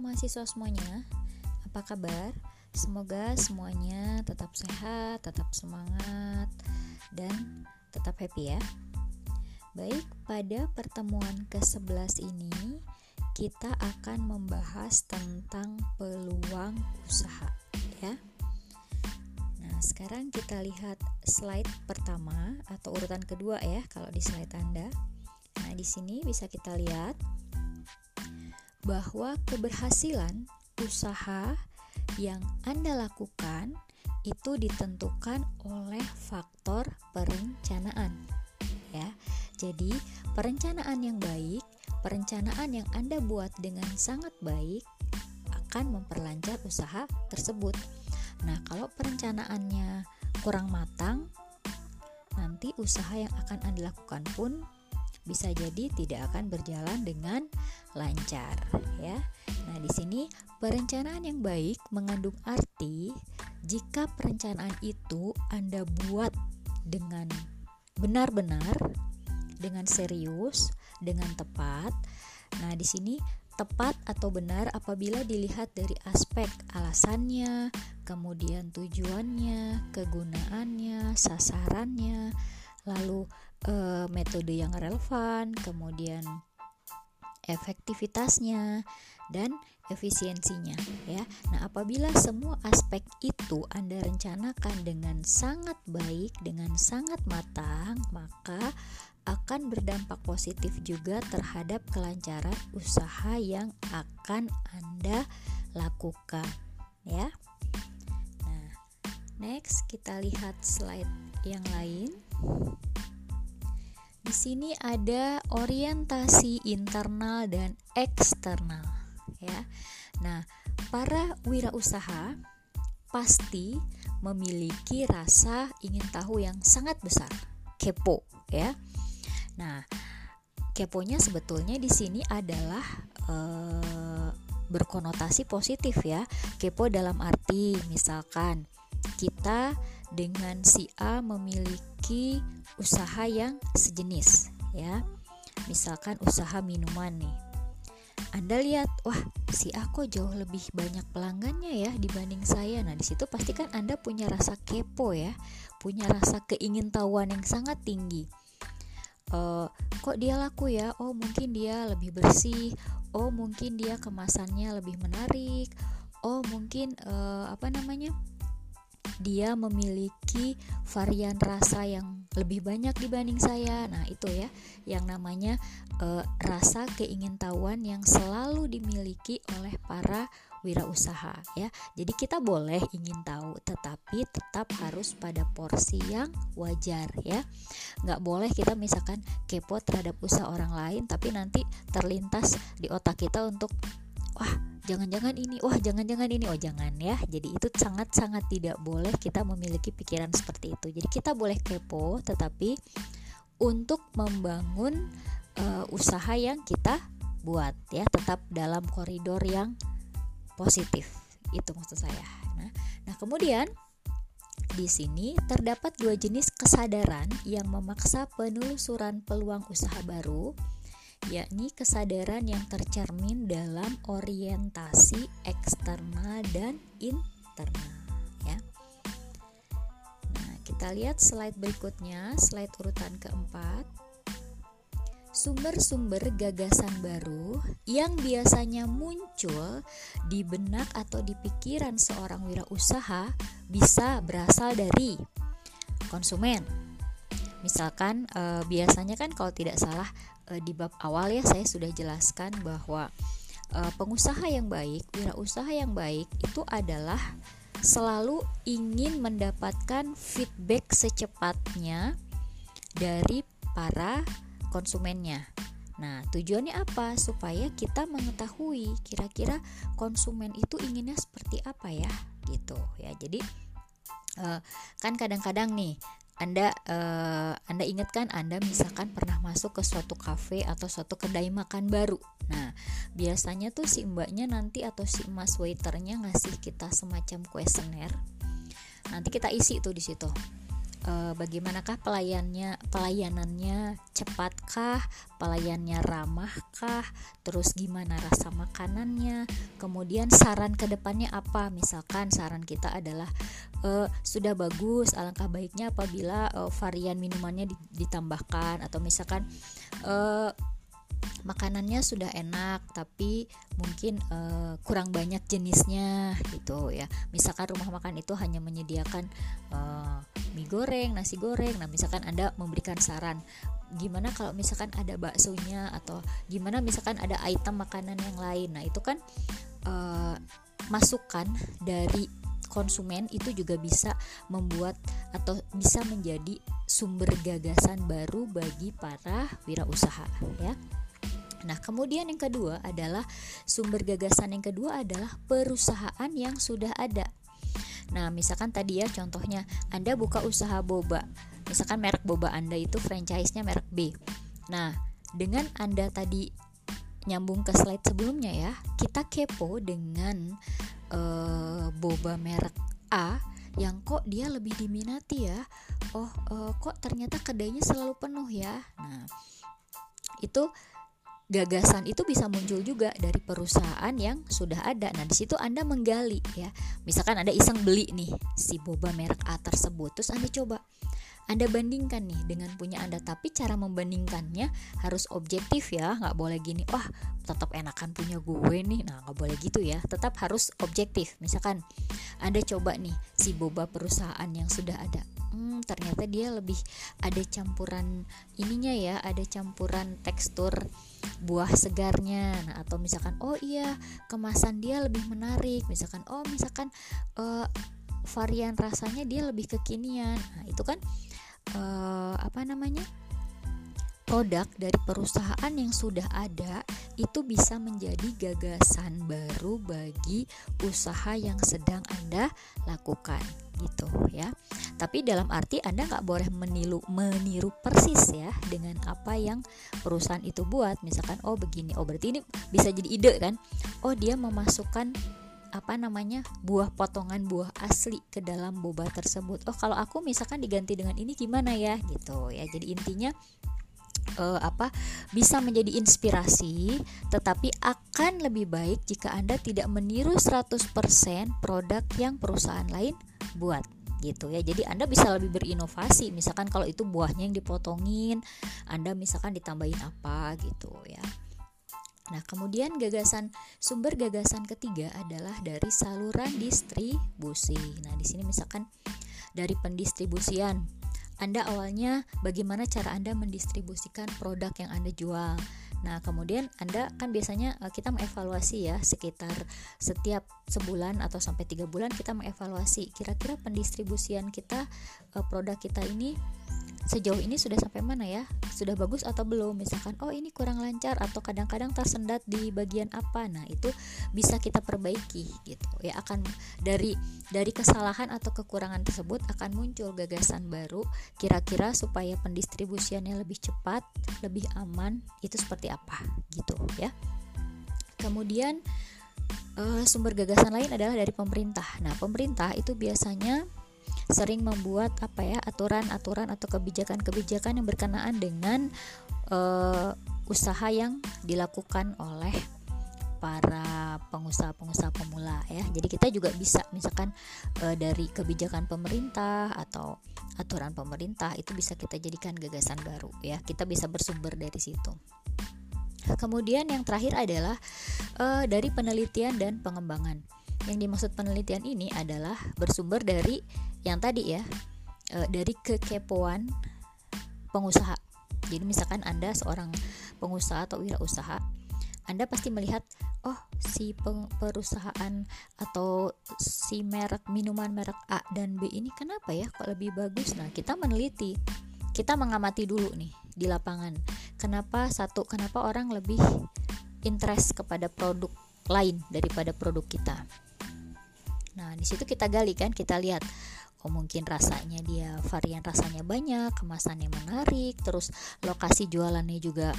mahasiswa semuanya, apa kabar? Semoga semuanya tetap sehat, tetap semangat, dan tetap happy ya. Baik, pada pertemuan ke-11 ini kita akan membahas tentang peluang usaha ya. Nah, sekarang kita lihat slide pertama atau urutan kedua ya kalau di slide Anda. Nah, di sini bisa kita lihat bahwa keberhasilan usaha yang Anda lakukan itu ditentukan oleh faktor perencanaan. Ya. Jadi, perencanaan yang baik, perencanaan yang Anda buat dengan sangat baik akan memperlancar usaha tersebut. Nah, kalau perencanaannya kurang matang, nanti usaha yang akan Anda lakukan pun bisa jadi tidak akan berjalan dengan lancar ya. Nah, di sini perencanaan yang baik mengandung arti jika perencanaan itu Anda buat dengan benar-benar dengan serius, dengan tepat. Nah, di sini tepat atau benar apabila dilihat dari aspek alasannya, kemudian tujuannya, kegunaannya, sasarannya, lalu e, metode yang relevan, kemudian efektivitasnya dan efisiensinya ya. Nah, apabila semua aspek itu Anda rencanakan dengan sangat baik, dengan sangat matang, maka akan berdampak positif juga terhadap kelancaran usaha yang akan Anda lakukan ya. Nah, next kita lihat slide yang lain. Di sini ada orientasi internal dan eksternal ya. Nah, para wirausaha pasti memiliki rasa ingin tahu yang sangat besar, kepo ya. Nah, keponya sebetulnya di sini adalah e, berkonotasi positif ya. Kepo dalam arti misalkan kita dengan si A memiliki usaha yang sejenis ya. Misalkan usaha minuman nih. Anda lihat, wah si A kok jauh lebih banyak pelanggannya ya dibanding saya. Nah, di situ pasti kan Anda punya rasa kepo ya, punya rasa keingintahuan yang sangat tinggi. Uh, kok dia laku ya? Oh, mungkin dia lebih bersih. Oh, mungkin dia kemasannya lebih menarik. Oh, mungkin uh, apa namanya? Dia memiliki varian rasa yang lebih banyak dibanding saya. Nah, itu ya yang namanya e, rasa keingintahuan yang selalu dimiliki oleh para wirausaha ya. Jadi kita boleh ingin tahu, tetapi tetap harus pada porsi yang wajar ya. Nggak boleh kita misalkan kepo terhadap usaha orang lain, tapi nanti terlintas di otak kita untuk wah jangan-jangan ini wah jangan-jangan ini. Oh jangan ya. Jadi itu sangat-sangat tidak boleh kita memiliki pikiran seperti itu. Jadi kita boleh kepo tetapi untuk membangun uh, usaha yang kita buat ya tetap dalam koridor yang positif. Itu maksud saya. Nah nah kemudian di sini terdapat dua jenis kesadaran yang memaksa penelusuran peluang usaha baru yakni kesadaran yang tercermin dalam orientasi eksternal dan internal ya. Nah, kita lihat slide berikutnya, slide urutan keempat. Sumber-sumber gagasan baru yang biasanya muncul di benak atau di pikiran seorang wirausaha bisa berasal dari konsumen. Misalkan e, biasanya kan kalau tidak salah di bab awal ya saya sudah jelaskan bahwa uh, pengusaha yang baik, wirausaha yang baik itu adalah selalu ingin mendapatkan feedback secepatnya dari para konsumennya. Nah, tujuannya apa? Supaya kita mengetahui kira-kira konsumen itu inginnya seperti apa ya, gitu ya. Jadi uh, kan kadang-kadang nih anda uh, Anda ingat kan Anda misalkan pernah masuk ke suatu kafe atau suatu kedai makan baru. Nah, biasanya tuh si mbaknya nanti atau si mas waiternya ngasih kita semacam kuesioner. Nanti kita isi tuh di situ. E, bagaimanakah pelayannya pelayanannya cepatkah pelayannya ramahkah terus gimana rasa makanannya kemudian saran ke depannya apa? Misalkan saran kita adalah e, sudah bagus alangkah baiknya apabila e, varian minumannya ditambahkan atau misalkan e, makanannya sudah enak tapi mungkin uh, kurang banyak jenisnya gitu ya. Misalkan rumah makan itu hanya menyediakan uh, mie goreng nasi goreng. Nah misalkan anda memberikan saran gimana kalau misalkan ada baksonya? Atau gimana misalkan ada item makanan yang lain? Nah itu kan uh, masukan dari konsumen itu juga bisa membuat atau bisa menjadi sumber gagasan baru bagi para wirausaha ya. Nah, kemudian yang kedua adalah sumber gagasan yang kedua adalah perusahaan yang sudah ada. Nah, misalkan tadi ya contohnya Anda buka usaha boba. Misalkan merek boba Anda itu franchise-nya merek B. Nah, dengan Anda tadi nyambung ke slide sebelumnya ya, kita kepo dengan uh, boba merek A yang kok dia lebih diminati ya. Oh, uh, kok ternyata kedainya selalu penuh ya. Nah, itu gagasan itu bisa muncul juga dari perusahaan yang sudah ada. Nah, di situ Anda menggali ya. Misalkan Anda iseng beli nih si boba merek A tersebut, terus Anda coba anda bandingkan nih dengan punya Anda, tapi cara membandingkannya harus objektif ya, nggak boleh gini, wah tetap enakan punya gue nih, nah nggak boleh gitu ya, tetap harus objektif. Misalkan Anda coba nih si boba perusahaan yang sudah ada, hmm, ternyata dia lebih ada campuran ininya ya, ada campuran tekstur buah segarnya. Nah atau misalkan oh iya kemasan dia lebih menarik. Misalkan oh misalkan uh, varian rasanya dia lebih kekinian. Nah itu kan uh, apa namanya produk dari perusahaan yang sudah ada itu bisa menjadi gagasan baru bagi usaha yang sedang Anda lakukan gitu ya. Tapi dalam arti Anda nggak boleh meniru meniru persis ya dengan apa yang perusahaan itu buat. Misalkan oh begini, oh berarti ini bisa jadi ide kan. Oh dia memasukkan apa namanya buah potongan buah asli ke dalam boba tersebut. Oh kalau aku misalkan diganti dengan ini gimana ya gitu ya. Jadi intinya uh, apa bisa menjadi inspirasi tetapi akan lebih baik jika Anda tidak meniru 100% produk yang perusahaan lain buat gitu ya. Jadi Anda bisa lebih berinovasi. Misalkan kalau itu buahnya yang dipotongin, Anda misalkan ditambahin apa gitu ya. Nah, kemudian gagasan sumber gagasan ketiga adalah dari saluran distribusi. Nah, di sini misalkan dari pendistribusian. Anda awalnya bagaimana cara Anda mendistribusikan produk yang Anda jual. Nah, kemudian Anda kan biasanya eh, kita mengevaluasi ya sekitar setiap sebulan atau sampai tiga bulan kita mengevaluasi. Kira-kira pendistribusian kita eh, produk kita ini sejauh ini sudah sampai mana ya? Sudah bagus atau belum? Misalkan oh ini kurang lancar atau kadang-kadang tersendat di bagian apa? Nah itu bisa kita perbaiki gitu. Ya akan dari dari kesalahan atau kekurangan tersebut akan muncul gagasan baru kira-kira supaya pendistribusiannya lebih cepat lebih aman. Itu seperti apa gitu ya kemudian uh, sumber gagasan lain adalah dari pemerintah nah pemerintah itu biasanya sering membuat apa ya aturan-aturan atau kebijakan-kebijakan yang berkenaan dengan uh, usaha yang dilakukan oleh para pengusaha-pengusaha pemula ya. Jadi kita juga bisa misalkan e, dari kebijakan pemerintah atau aturan pemerintah itu bisa kita jadikan gagasan baru ya. Kita bisa bersumber dari situ. Kemudian yang terakhir adalah e, dari penelitian dan pengembangan. Yang dimaksud penelitian ini adalah bersumber dari yang tadi ya, e, dari kekepoan pengusaha. Jadi misalkan Anda seorang pengusaha atau wirausaha, Anda pasti melihat, oh si perusahaan atau si merek minuman merek A dan B ini kenapa ya kok lebih bagus? Nah, kita meneliti, kita mengamati dulu nih di lapangan. Kenapa satu, kenapa orang lebih interest kepada produk lain daripada produk kita? Nah, di situ kita gali kan, kita lihat oh mungkin rasanya dia varian rasanya banyak, kemasannya menarik, terus lokasi jualannya juga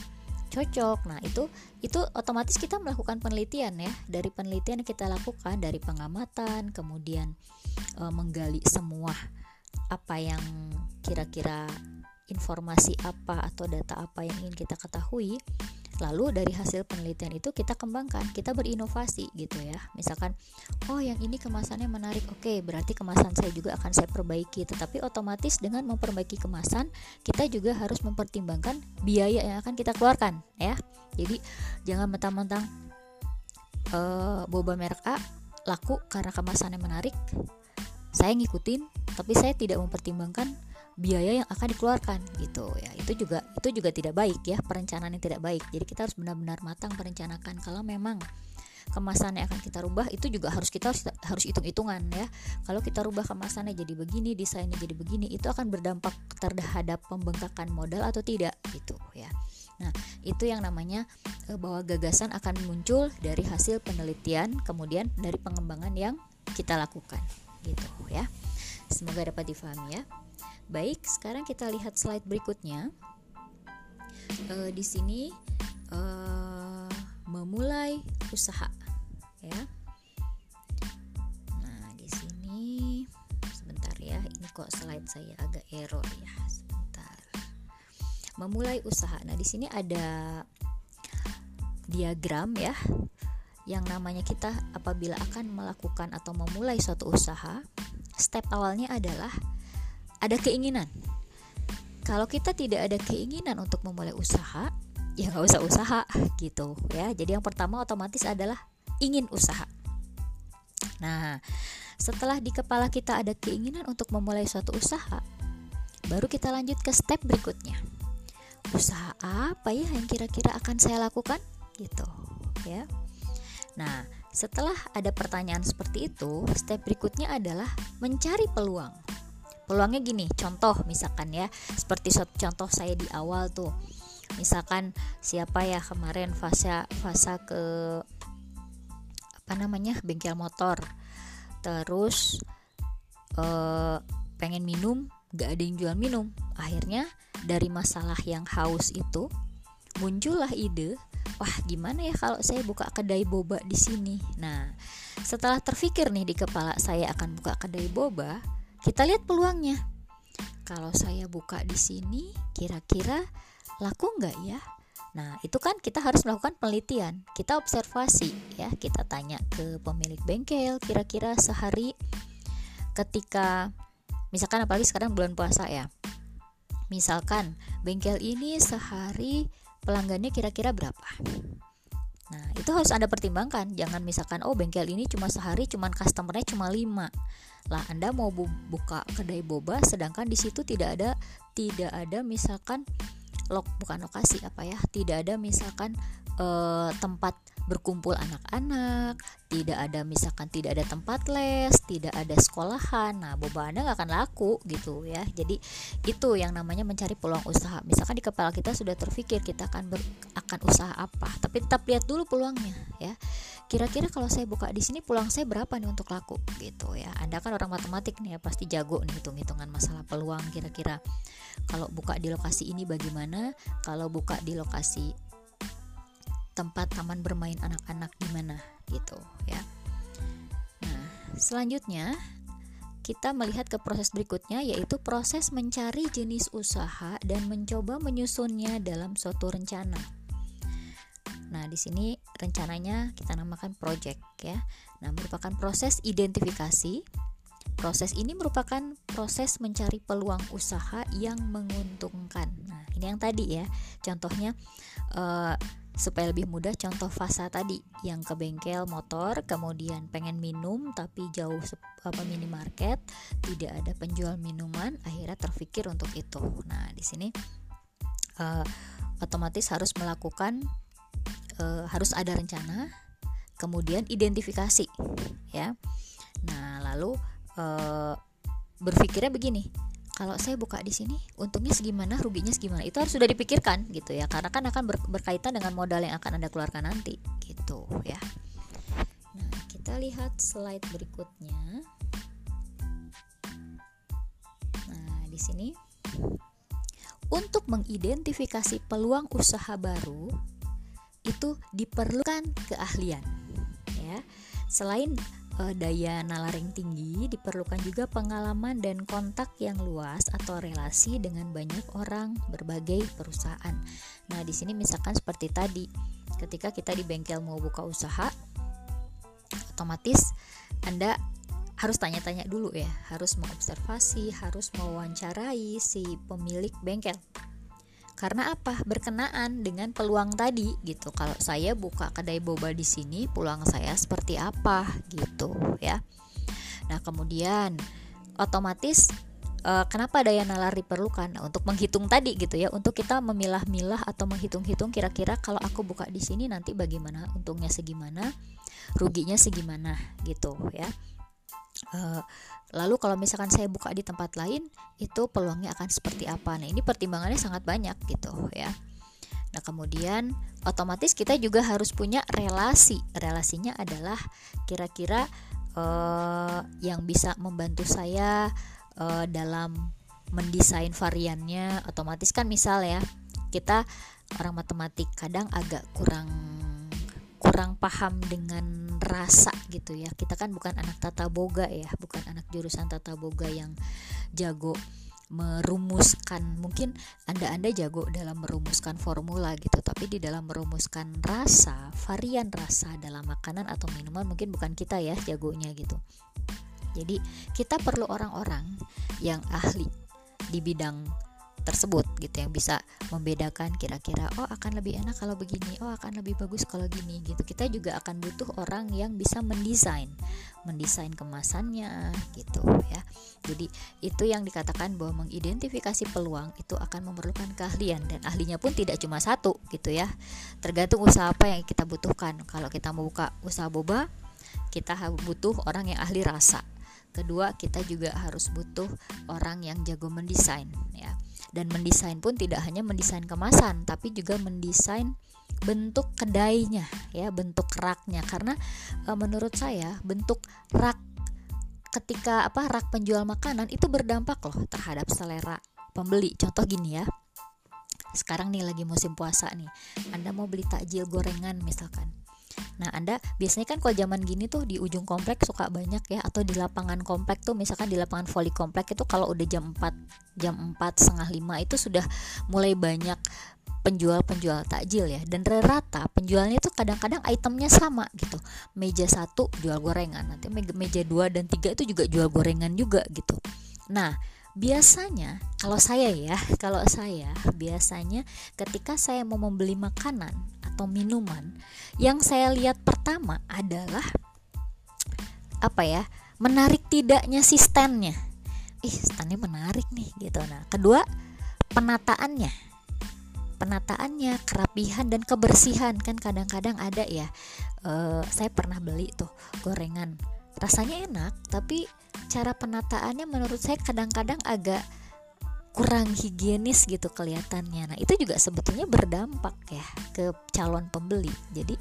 cocok. Nah, itu itu otomatis kita melakukan penelitian ya. Dari penelitian yang kita lakukan dari pengamatan, kemudian e, menggali semua apa yang kira-kira informasi apa atau data apa yang ingin kita ketahui lalu dari hasil penelitian itu kita kembangkan kita berinovasi gitu ya. Misalkan oh yang ini kemasannya menarik. Oke berarti kemasan saya juga akan saya perbaiki. Tetapi otomatis dengan memperbaiki kemasan kita juga harus mempertimbangkan biaya yang akan kita keluarkan ya. Jadi jangan mentang-mentang uh, boba merek A laku karena kemasannya menarik saya ngikutin tapi saya tidak mempertimbangkan biaya yang akan dikeluarkan gitu. Ya itu juga itu juga tidak baik ya perencanaan yang tidak baik. Jadi kita harus benar-benar matang merencanakan kalau memang kemasan yang akan kita rubah itu juga harus kita harus, harus hitung-hitungan ya. Kalau kita rubah kemasannya jadi begini desainnya jadi begini itu akan berdampak terhadap pembengkakan modal atau tidak gitu ya. Nah itu yang namanya eh, bahwa gagasan akan muncul dari hasil penelitian kemudian dari pengembangan yang kita lakukan gitu ya. Semoga dapat difahami ya Baik, sekarang kita lihat slide berikutnya. E, di sini e, memulai usaha, ya. Nah, di sini sebentar ya, ini kok slide saya agak error ya. Sebentar. Memulai usaha. Nah, di sini ada diagram ya yang namanya kita apabila akan melakukan atau memulai suatu usaha step awalnya adalah ada keinginan. Kalau kita tidak ada keinginan untuk memulai usaha, ya nggak usah usaha gitu ya. Jadi yang pertama otomatis adalah ingin usaha. Nah, setelah di kepala kita ada keinginan untuk memulai suatu usaha, baru kita lanjut ke step berikutnya. Usaha apa ya yang kira-kira akan saya lakukan? Gitu, ya. Nah, setelah ada pertanyaan seperti itu, step berikutnya adalah mencari peluang peluangnya gini contoh misalkan ya seperti contoh saya di awal tuh. Misalkan siapa ya kemarin fase fase ke apa namanya bengkel motor. Terus eh, pengen minum gak ada yang jual minum. Akhirnya dari masalah yang haus itu muncullah ide wah gimana ya kalau saya buka kedai boba di sini? Nah setelah terfikir nih di kepala saya akan buka kedai boba kita lihat peluangnya. Kalau saya buka di sini, kira-kira laku nggak ya? Nah, itu kan kita harus melakukan penelitian. Kita observasi ya, kita tanya ke pemilik bengkel kira-kira sehari ketika misalkan apalagi sekarang bulan puasa ya. Misalkan bengkel ini sehari pelanggannya kira-kira berapa? Nah, itu harus Anda pertimbangkan. Jangan misalkan oh bengkel ini cuma sehari cuman customernya cuma 5 lah Anda mau buka kedai boba sedangkan di situ tidak ada tidak ada misalkan lok bukan lokasi apa ya tidak ada misalkan eh, tempat berkumpul anak-anak tidak ada misalkan tidak ada tempat les tidak ada sekolahan nah boba anda nggak akan laku gitu ya. Jadi itu yang namanya mencari peluang usaha. Misalkan di kepala kita sudah terpikir kita akan ber, akan usaha apa tapi tetap lihat dulu peluangnya ya. Kira-kira kalau saya buka di sini peluang saya berapa nih untuk laku gitu ya. Anda kan orang matematik nih ya pasti jago nih hitung-hitungan masalah peluang kira-kira. Kalau buka di lokasi ini bagaimana? Kalau buka di lokasi tempat taman bermain anak-anak di mana gitu ya nah selanjutnya kita melihat ke proses berikutnya yaitu proses mencari jenis usaha dan mencoba menyusunnya dalam suatu rencana Nah, di sini rencananya kita namakan project ya. Nah, merupakan proses identifikasi. Proses ini merupakan proses mencari peluang usaha yang menguntungkan. Nah, ini yang tadi ya. Contohnya uh, supaya lebih mudah contoh fasa tadi yang ke bengkel motor kemudian pengen minum tapi jauh apa minimarket tidak ada penjual minuman akhirnya terpikir untuk itu nah di sini uh, otomatis harus melakukan e, harus ada rencana, kemudian identifikasi, ya. Nah, lalu e, berpikirnya begini, kalau saya buka di sini, untungnya segimana, ruginya segimana, itu harus sudah dipikirkan gitu ya, karena kan akan ber, berkaitan dengan modal yang akan anda keluarkan nanti, gitu ya. Nah, kita lihat slide berikutnya. Nah, di sini untuk mengidentifikasi peluang usaha baru itu diperlukan keahlian ya selain uh, daya nalaring tinggi, diperlukan juga pengalaman dan kontak yang luas atau relasi dengan banyak orang berbagai perusahaan. Nah, di sini misalkan seperti tadi, ketika kita di bengkel mau buka usaha, otomatis Anda harus tanya-tanya dulu ya, harus mengobservasi, harus mewawancarai si pemilik bengkel. Karena apa? Berkenaan dengan peluang tadi gitu. Kalau saya buka kedai boba di sini, peluang saya seperti apa gitu ya. Nah, kemudian otomatis uh, kenapa daya nalar diperlukan nah, untuk menghitung tadi gitu ya untuk kita memilah-milah atau menghitung-hitung kira-kira kalau aku buka di sini nanti bagaimana untungnya segimana ruginya segimana gitu ya Uh, lalu kalau misalkan saya buka di tempat lain itu peluangnya akan seperti apa. Nah ini pertimbangannya sangat banyak gitu ya. Nah kemudian otomatis kita juga harus punya relasi. Relasinya adalah kira-kira uh, yang bisa membantu saya uh, dalam mendesain variannya. Otomatis kan misal ya kita orang matematik kadang agak kurang kurang paham dengan rasa gitu ya. Kita kan bukan anak tata boga ya bukan anak jurusan tata boga yang jago merumuskan. Mungkin anda-anda jago dalam merumuskan formula gitu tapi di dalam merumuskan rasa varian rasa dalam makanan atau minuman mungkin bukan kita ya jagonya gitu. Jadi kita perlu orang-orang yang ahli di bidang tersebut gitu yang bisa membedakan kira-kira oh akan lebih enak kalau begini oh akan lebih bagus kalau gini gitu. Kita juga akan butuh orang yang bisa mendesain mendesain kemasannya gitu ya. Jadi itu yang dikatakan bahwa mengidentifikasi peluang itu akan memerlukan keahlian dan ahlinya pun tidak cuma satu gitu ya. Tergantung usaha apa yang kita butuhkan. Kalau kita mau buka usaha boba kita butuh orang yang ahli rasa kedua kita juga harus butuh orang yang jago mendesain ya. Dan mendesain pun tidak hanya mendesain kemasan tapi juga mendesain bentuk kedainya ya bentuk raknya. Karena e, menurut saya bentuk rak ketika apa rak penjual makanan itu berdampak loh terhadap selera pembeli. Contoh gini ya. Sekarang nih lagi musim puasa nih. Anda mau beli takjil gorengan misalkan Nah, Anda biasanya kan kalau zaman gini tuh di ujung komplek suka banyak ya atau di lapangan komplek tuh misalkan di lapangan voli komplek itu kalau udah jam 4 jam 4 setengah 5 itu sudah mulai banyak penjual-penjual takjil ya. Dan rata penjualnya itu kadang-kadang itemnya sama gitu. Meja satu jual gorengan nanti meja dua dan tiga itu juga jual gorengan juga gitu. Nah biasanya kalau saya ya kalau saya biasanya ketika saya mau membeli makanan atau minuman yang saya lihat pertama adalah apa ya menarik tidaknya si standnya. Ih standnya menarik nih gitu. Nah kedua penataannya. Penataannya kerapihan dan kebersihan. Kan kadang-kadang ada ya uh, saya pernah beli tuh gorengan. Rasanya enak tapi cara penataannya menurut saya kadang-kadang agak kurang higienis gitu kelihatannya. Nah, itu juga sebetulnya berdampak ya ke calon pembeli. Jadi,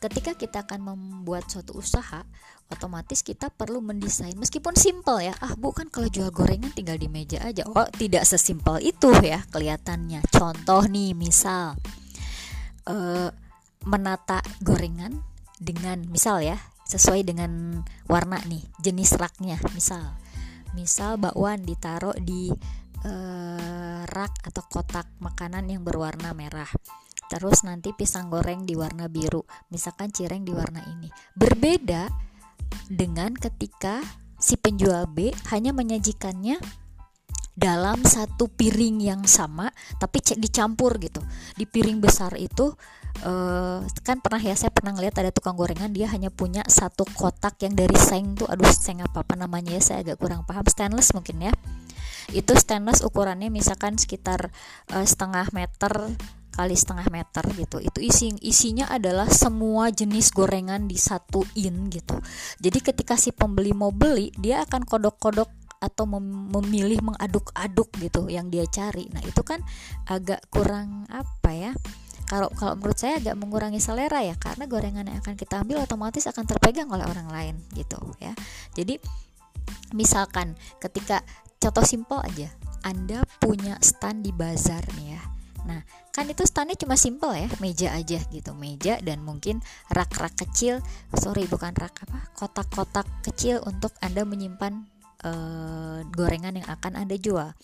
ketika kita akan membuat suatu usaha, otomatis kita perlu mendesain meskipun simple ya. Ah, bukan kalau jual gorengan tinggal di meja aja. Oh, tidak sesimpel itu ya kelihatannya. Contoh nih, misal uh, menata gorengan dengan misal ya, sesuai dengan warna nih, jenis raknya, misal. Misal bakwan ditaruh di uh, rak atau kotak makanan yang berwarna merah. Terus nanti pisang goreng di warna biru, misalkan cireng di warna ini. Berbeda dengan ketika si penjual B hanya menyajikannya dalam satu piring yang sama tapi dicampur gitu di piring besar itu uh, kan pernah ya saya pernah ngeliat ada tukang gorengan dia hanya punya satu kotak yang dari seng tuh aduh seng apa apa namanya ya saya agak kurang paham stainless mungkin ya itu stainless ukurannya misalkan sekitar uh, setengah meter kali setengah meter gitu. Itu isi isinya adalah semua jenis gorengan di satu in gitu. Jadi ketika si pembeli mau beli dia akan kodok-kodok atau mem memilih mengaduk-aduk gitu yang dia cari. Nah itu kan agak kurang apa ya kalau kalau menurut saya agak mengurangi selera ya karena gorengan yang akan kita ambil otomatis akan terpegang oleh orang lain gitu ya. Jadi misalkan ketika contoh simpel aja Anda punya stand di bazar nih ya Nah, kan itu standnya cuma simple ya, meja aja gitu, meja dan mungkin rak-rak kecil, sorry bukan rak apa, kotak-kotak kecil untuk anda menyimpan uh, gorengan yang akan anda jual.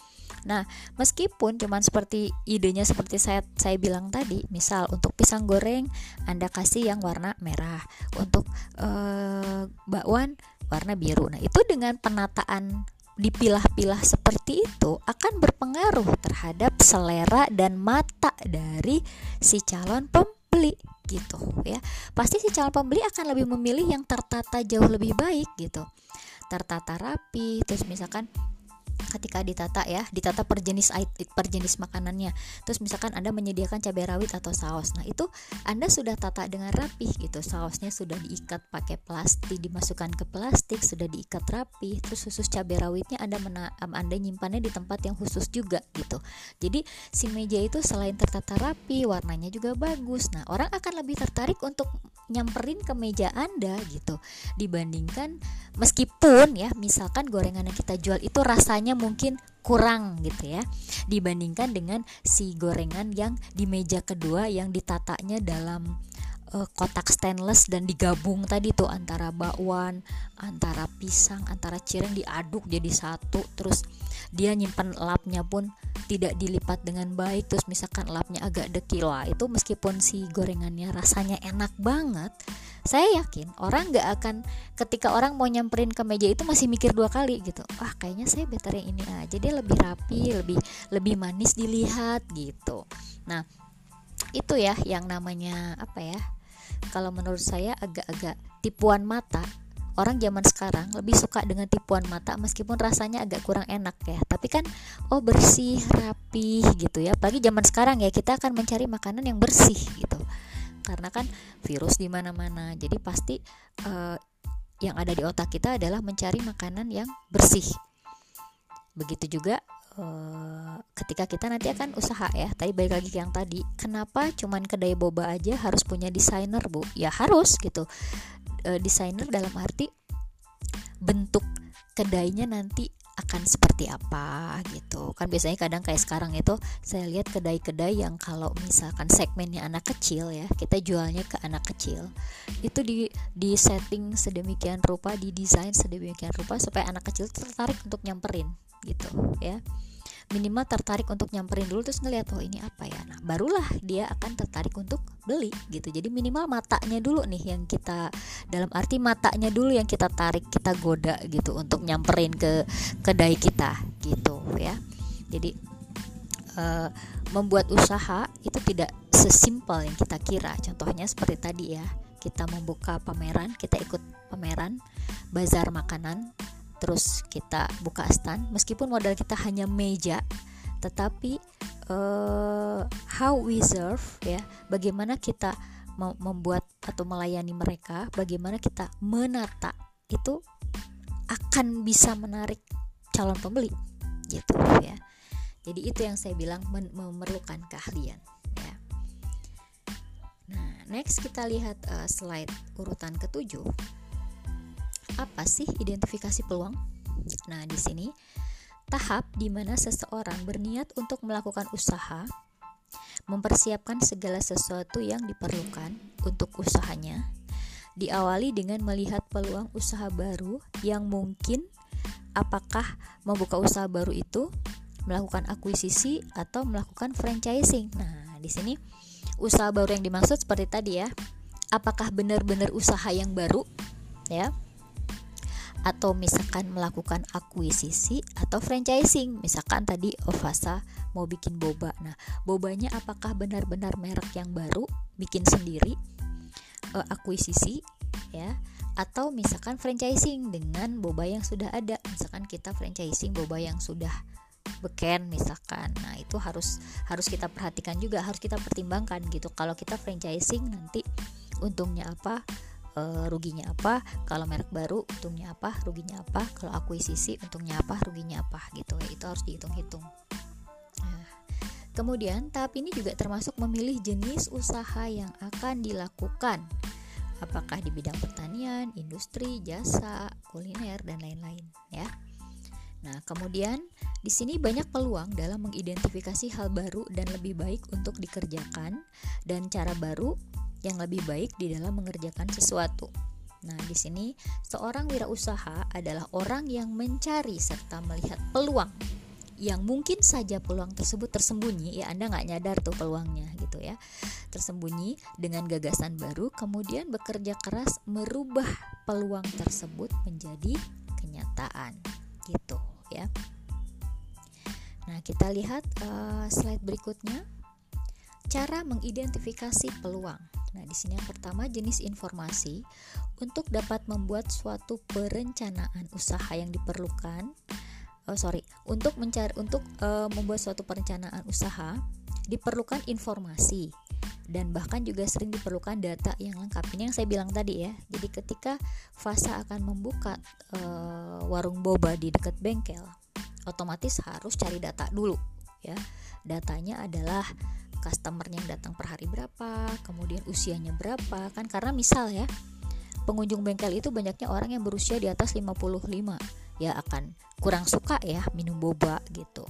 Nah, meskipun cuman seperti idenya seperti saya saya bilang tadi, misal untuk pisang goreng Anda kasih yang warna merah, untuk uh, bakwan warna biru. Nah, itu dengan penataan dipilah-pilah seperti itu akan berpengaruh terhadap selera dan mata dari si calon pembeli gitu ya. Pasti si calon pembeli akan lebih memilih yang tertata jauh lebih baik gitu. Tertata rapi, terus misalkan ketika ditata ya ditata per jenis per jenis makanannya. Terus misalkan anda menyediakan cabai rawit atau saus. Nah itu anda sudah tata dengan rapih gitu. Sausnya sudah diikat pakai plastik dimasukkan ke plastik sudah diikat rapi terus khusus cabai rawitnya anda mena anda nyimpannya di tempat yang khusus juga gitu. Jadi si meja itu selain tertata rapi warnanya juga bagus. Nah orang akan lebih tertarik untuk nyamperin ke meja anda gitu. Dibandingkan meskipun ya misalkan gorengan yang kita jual itu rasanya mungkin kurang gitu ya dibandingkan dengan si gorengan yang di meja kedua yang ditatanya dalam uh, kotak stainless dan digabung tadi tuh antara bakwan, antara pisang, antara cireng diaduk jadi satu terus dia nyimpan lapnya pun tidak dilipat dengan baik terus misalkan lapnya agak dekil. Lah itu meskipun si gorengannya rasanya enak banget saya yakin orang nggak akan ketika orang mau nyamperin ke meja itu masih mikir dua kali gitu. Ah kayaknya saya better yang ini aja dia lebih rapi lebih lebih manis dilihat gitu. Nah itu ya yang namanya apa ya kalau menurut saya agak-agak tipuan mata. Orang zaman sekarang lebih suka dengan tipuan mata meskipun rasanya agak kurang enak ya. Tapi kan oh bersih rapi gitu ya. Apalagi zaman sekarang ya kita akan mencari makanan yang bersih gitu karena kan virus di mana-mana. Jadi pasti uh, yang ada di otak kita adalah mencari makanan yang bersih. Begitu juga uh, ketika kita nanti akan usaha ya. Tadi balik lagi yang tadi. Kenapa cuman kedai boba aja harus punya desainer bu? Ya harus gitu. Uh, desainer dalam arti bentuk kedainya nanti akan seperti apa gitu. Kan biasanya kadang kayak sekarang itu saya lihat kedai-kedai yang kalau misalkan segmennya anak kecil ya kita jualnya ke anak kecil itu di di setting sedemikian rupa di desain sedemikian rupa supaya anak kecil tertarik untuk nyamperin gitu ya minimal tertarik untuk nyamperin dulu terus ngeliat oh ini apa ya? Nah barulah dia akan tertarik untuk beli gitu. Jadi minimal matanya dulu nih yang kita dalam arti matanya dulu yang kita tarik kita goda gitu untuk nyamperin ke kedai kita gitu ya. Jadi uh, membuat usaha itu tidak sesimpel yang kita kira. Contohnya seperti tadi ya kita membuka pameran kita ikut pameran bazar makanan terus kita buka stand. Meskipun modal kita hanya meja tetapi uh, how we serve ya bagaimana kita membuat atau melayani mereka bagaimana kita menata itu akan bisa menarik calon pembeli gitu ya. Jadi itu yang saya bilang memerlukan keahlian ya. Nah next kita lihat uh, slide urutan ketujuh apa sih identifikasi peluang? Nah, di sini tahap di mana seseorang berniat untuk melakukan usaha, mempersiapkan segala sesuatu yang diperlukan untuk usahanya, diawali dengan melihat peluang usaha baru yang mungkin apakah membuka usaha baru itu melakukan akuisisi atau melakukan franchising. Nah, di sini usaha baru yang dimaksud seperti tadi ya. Apakah benar-benar usaha yang baru ya? Atau misalkan melakukan akuisisi atau franchising. Misalkan tadi Ovasa mau bikin boba. Nah bobanya apakah benar-benar merek yang baru? Bikin sendiri uh, akuisisi ya. Atau misalkan franchising dengan boba yang sudah ada. Misalkan kita franchising boba yang sudah beken misalkan. Nah itu harus harus kita perhatikan juga harus kita pertimbangkan gitu. Kalau kita franchising nanti untungnya apa uh, ruginya apa kalau merek baru untungnya apa ruginya apa kalau akuisisi untungnya apa ruginya apa gitu ya. Itu harus dihitung-hitung. Nah, kemudian tahap ini juga termasuk memilih jenis usaha yang akan dilakukan. Apakah di bidang pertanian, industri, jasa, kuliner dan lain-lain ya. Nah, kemudian di sini banyak peluang dalam mengidentifikasi hal baru dan lebih baik untuk dikerjakan. Dan cara baru yang lebih baik di dalam mengerjakan sesuatu. Nah, di sini seorang wirausaha adalah orang yang mencari serta melihat peluang. Yang mungkin saja peluang tersebut tersembunyi ya Anda nggak nyadar tuh peluangnya gitu ya. Tersembunyi dengan gagasan baru kemudian bekerja keras merubah peluang tersebut menjadi kenyataan gitu ya. Nah kita lihat uh, slide berikutnya. Cara mengidentifikasi peluang Nah, di sini yang pertama jenis informasi untuk dapat membuat suatu perencanaan usaha yang diperlukan. Oh sorry untuk mencari untuk uh, membuat suatu perencanaan usaha diperlukan informasi dan bahkan juga sering diperlukan data yang lengkap. Ini yang saya bilang tadi ya. Jadi ketika fase akan membuka uh, warung boba di dekat bengkel otomatis harus cari data dulu ya. Datanya adalah customer yang datang per hari berapa kemudian usianya berapa kan karena misal ya pengunjung bengkel itu banyaknya orang yang berusia di atas 55 ya akan kurang suka ya minum boba gitu.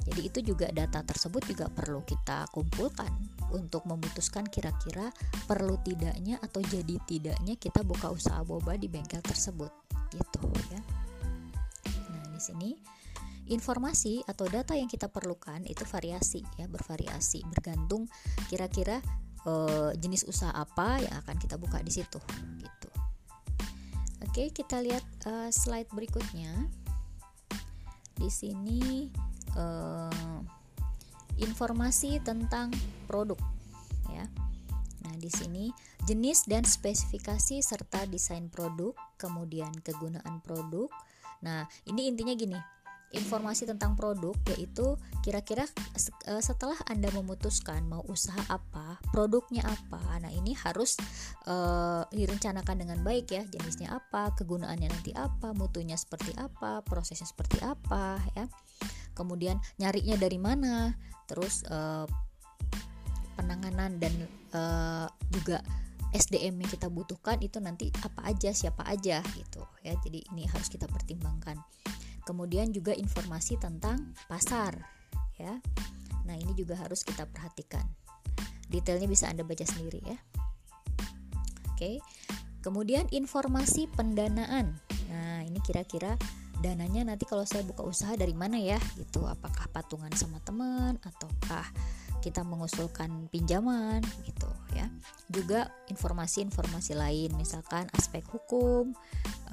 Jadi itu juga data tersebut juga perlu kita kumpulkan untuk memutuskan kira-kira perlu tidaknya atau jadi tidaknya kita buka usaha boba di bengkel tersebut gitu ya. Nah, di sini informasi atau data yang kita perlukan itu variasi ya, bervariasi bergantung kira-kira e, jenis usaha apa yang akan kita buka di situ gitu. Oke, kita lihat uh, slide berikutnya. Di sini uh, informasi tentang produk ya. Nah, di sini jenis dan spesifikasi serta desain produk, kemudian kegunaan produk. Nah, ini intinya gini informasi tentang produk yaitu kira-kira eh, setelah Anda memutuskan mau usaha apa, produknya apa. Nah, ini harus uh, direncanakan dengan baik ya, jenisnya apa, kegunaannya nanti apa, mutunya seperti apa, prosesnya seperti apa ya. Kemudian nyarinya dari mana, terus uh, penanganan dan uh, juga SDM yang kita butuhkan itu nanti apa aja, siapa aja gitu ya. Jadi ini harus kita pertimbangkan kemudian juga informasi tentang pasar ya. Nah ini juga harus kita perhatikan. Detailnya bisa anda baca sendiri ya. Oke. Kemudian informasi pendanaan. Nah ini kira-kira dananya nanti kalau saya buka usaha dari mana ya gitu. Apakah patungan sama teman ataukah kita mengusulkan pinjaman gitu ya juga informasi-informasi lain misalkan aspek hukum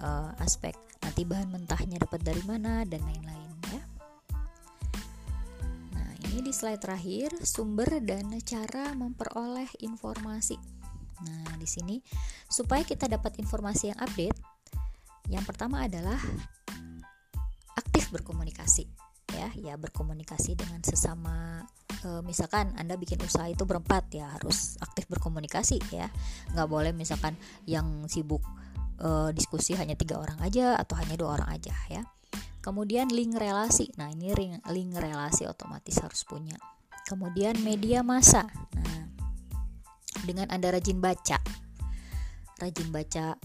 uh, aspek nanti bahan mentahnya dapat dari mana dan lain-lain ya. Nah, ini di slide terakhir sumber dan cara memperoleh informasi. Nah, di sini supaya kita dapat informasi yang update, yang pertama adalah aktif berkomunikasi ya, ya berkomunikasi dengan sesama e, misalkan Anda bikin usaha itu berempat ya harus aktif berkomunikasi ya. nggak boleh misalkan yang sibuk uh, diskusi hanya tiga orang aja atau hanya dua orang aja ya. Kemudian link relasi. Nah ini link, link relasi otomatis harus punya. Kemudian media massa. Nah dengan anda rajin baca. Rajin baca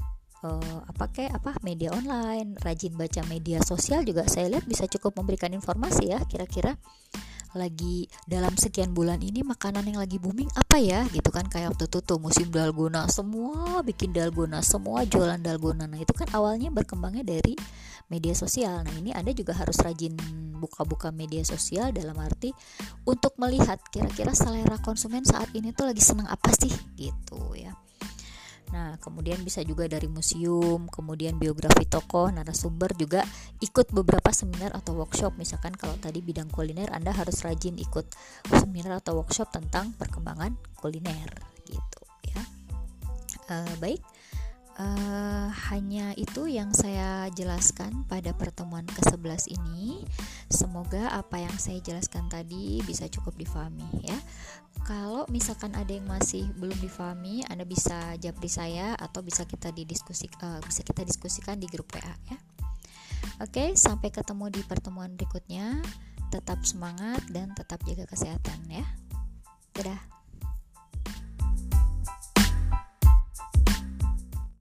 uh, apa kayak apa media online rajin baca media sosial juga saya lihat bisa cukup memberikan informasi ya kira-kira lagi dalam sekian bulan ini makanan yang lagi booming apa ya gitu kan kayak waktu itu tuh musim dalgona semua bikin dalgona semua jualan dalgona. Nah itu kan awalnya berkembangnya dari media sosial. Nah ini anda juga harus rajin buka-buka media sosial dalam arti untuk melihat kira-kira selera konsumen saat ini tuh lagi senang apa sih gitu ya Nah, kemudian bisa juga dari museum, kemudian biografi tokoh, narasumber juga ikut beberapa seminar atau workshop. Misalkan kalau tadi bidang kuliner, Anda harus rajin ikut seminar atau workshop tentang perkembangan kuliner gitu ya. Uh, baik, uh, hanya itu yang saya jelaskan pada pertemuan ke-11 ini. Semoga apa yang saya jelaskan tadi bisa cukup difahami ya. Kalau misalkan ada yang masih belum difahami, Anda bisa japri saya atau bisa kita didiskusi uh, bisa kita diskusikan di grup WA ya. Oke, sampai ketemu di pertemuan berikutnya. Tetap semangat dan tetap jaga kesehatan ya. Dadah.